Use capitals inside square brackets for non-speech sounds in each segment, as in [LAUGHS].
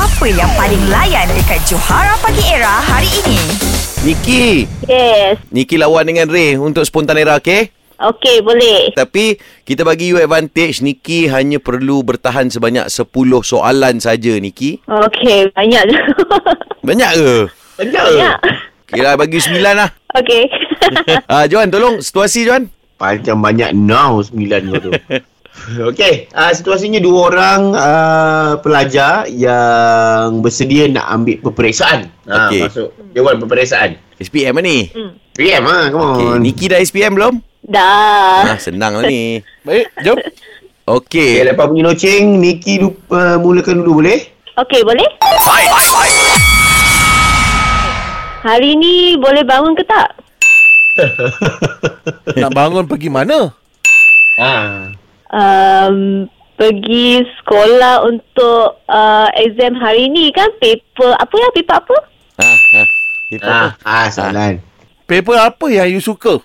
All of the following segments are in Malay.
Apa yang paling layan dekat Johara Pagi Era hari ini? Niki Yes. Niki lawan dengan Ray Untuk spontanera okay? Okey, boleh. Tapi kita bagi you advantage Niki hanya perlu bertahan sebanyak 10 soalan saja Niki Okey, banyak je. [LAUGHS] Banyak ke? banyak. Kira bagi 9 lah Okey. [LAUGHS] Ah, Johan tolong situasi Johan Macam banyak now sembilan kau tu. [LAUGHS] Okey, uh, situasinya dua orang uh, pelajar yang bersedia nak ambil peperiksaan. Ha, Okey. Masuk dewan peperiksaan. SPM lah ni PM ah, come okay. on. Niki dah SPM belum? Dah. Ah, senang lah ni [LAUGHS] Baik, jom. Okey, Okay lepas bunyi loceng, Niki lupa, mulakan dulu boleh? Okey, boleh? Hari ni boleh bangun ke tak? [LAUGHS] Nak bangun pergi mana? Ha. Um, pergi sekolah untuk uh, exam hari ni kan paper apa ya paper apa? ha, ha. Paper apa? ha, soalan. Paper apa yang you suka?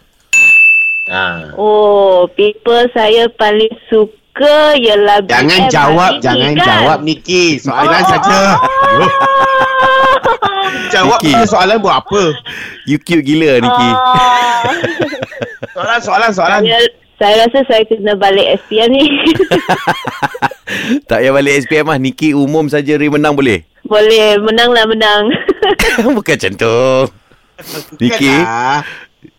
Ha. Oh, paper saya paling suka ialah Jangan BM jawab, hari ni, jangan kan? jawab Niki. Soalan Oh, saja. [LAUGHS] jawab Niki. soalan buat apa? You cute gila Niki Ah. [LAUGHS] Soalan, soalan, soalan. saya, saya rasa saya kena balik SPM ni. [LAUGHS] Tak payah balik SPM lah Niki umum saja Ray menang boleh? boleh, menanglah menang. [LAUGHS] Bukan macam tu Niki Bukanlah.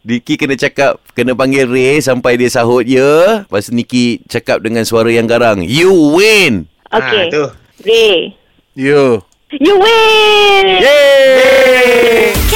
Niki kena cakap Kena panggil Ray Sampai dia sahut ya Lepas Niki cakap dengan suara yang garang You win Okey. Ha, tu. Ray. Ya. You win!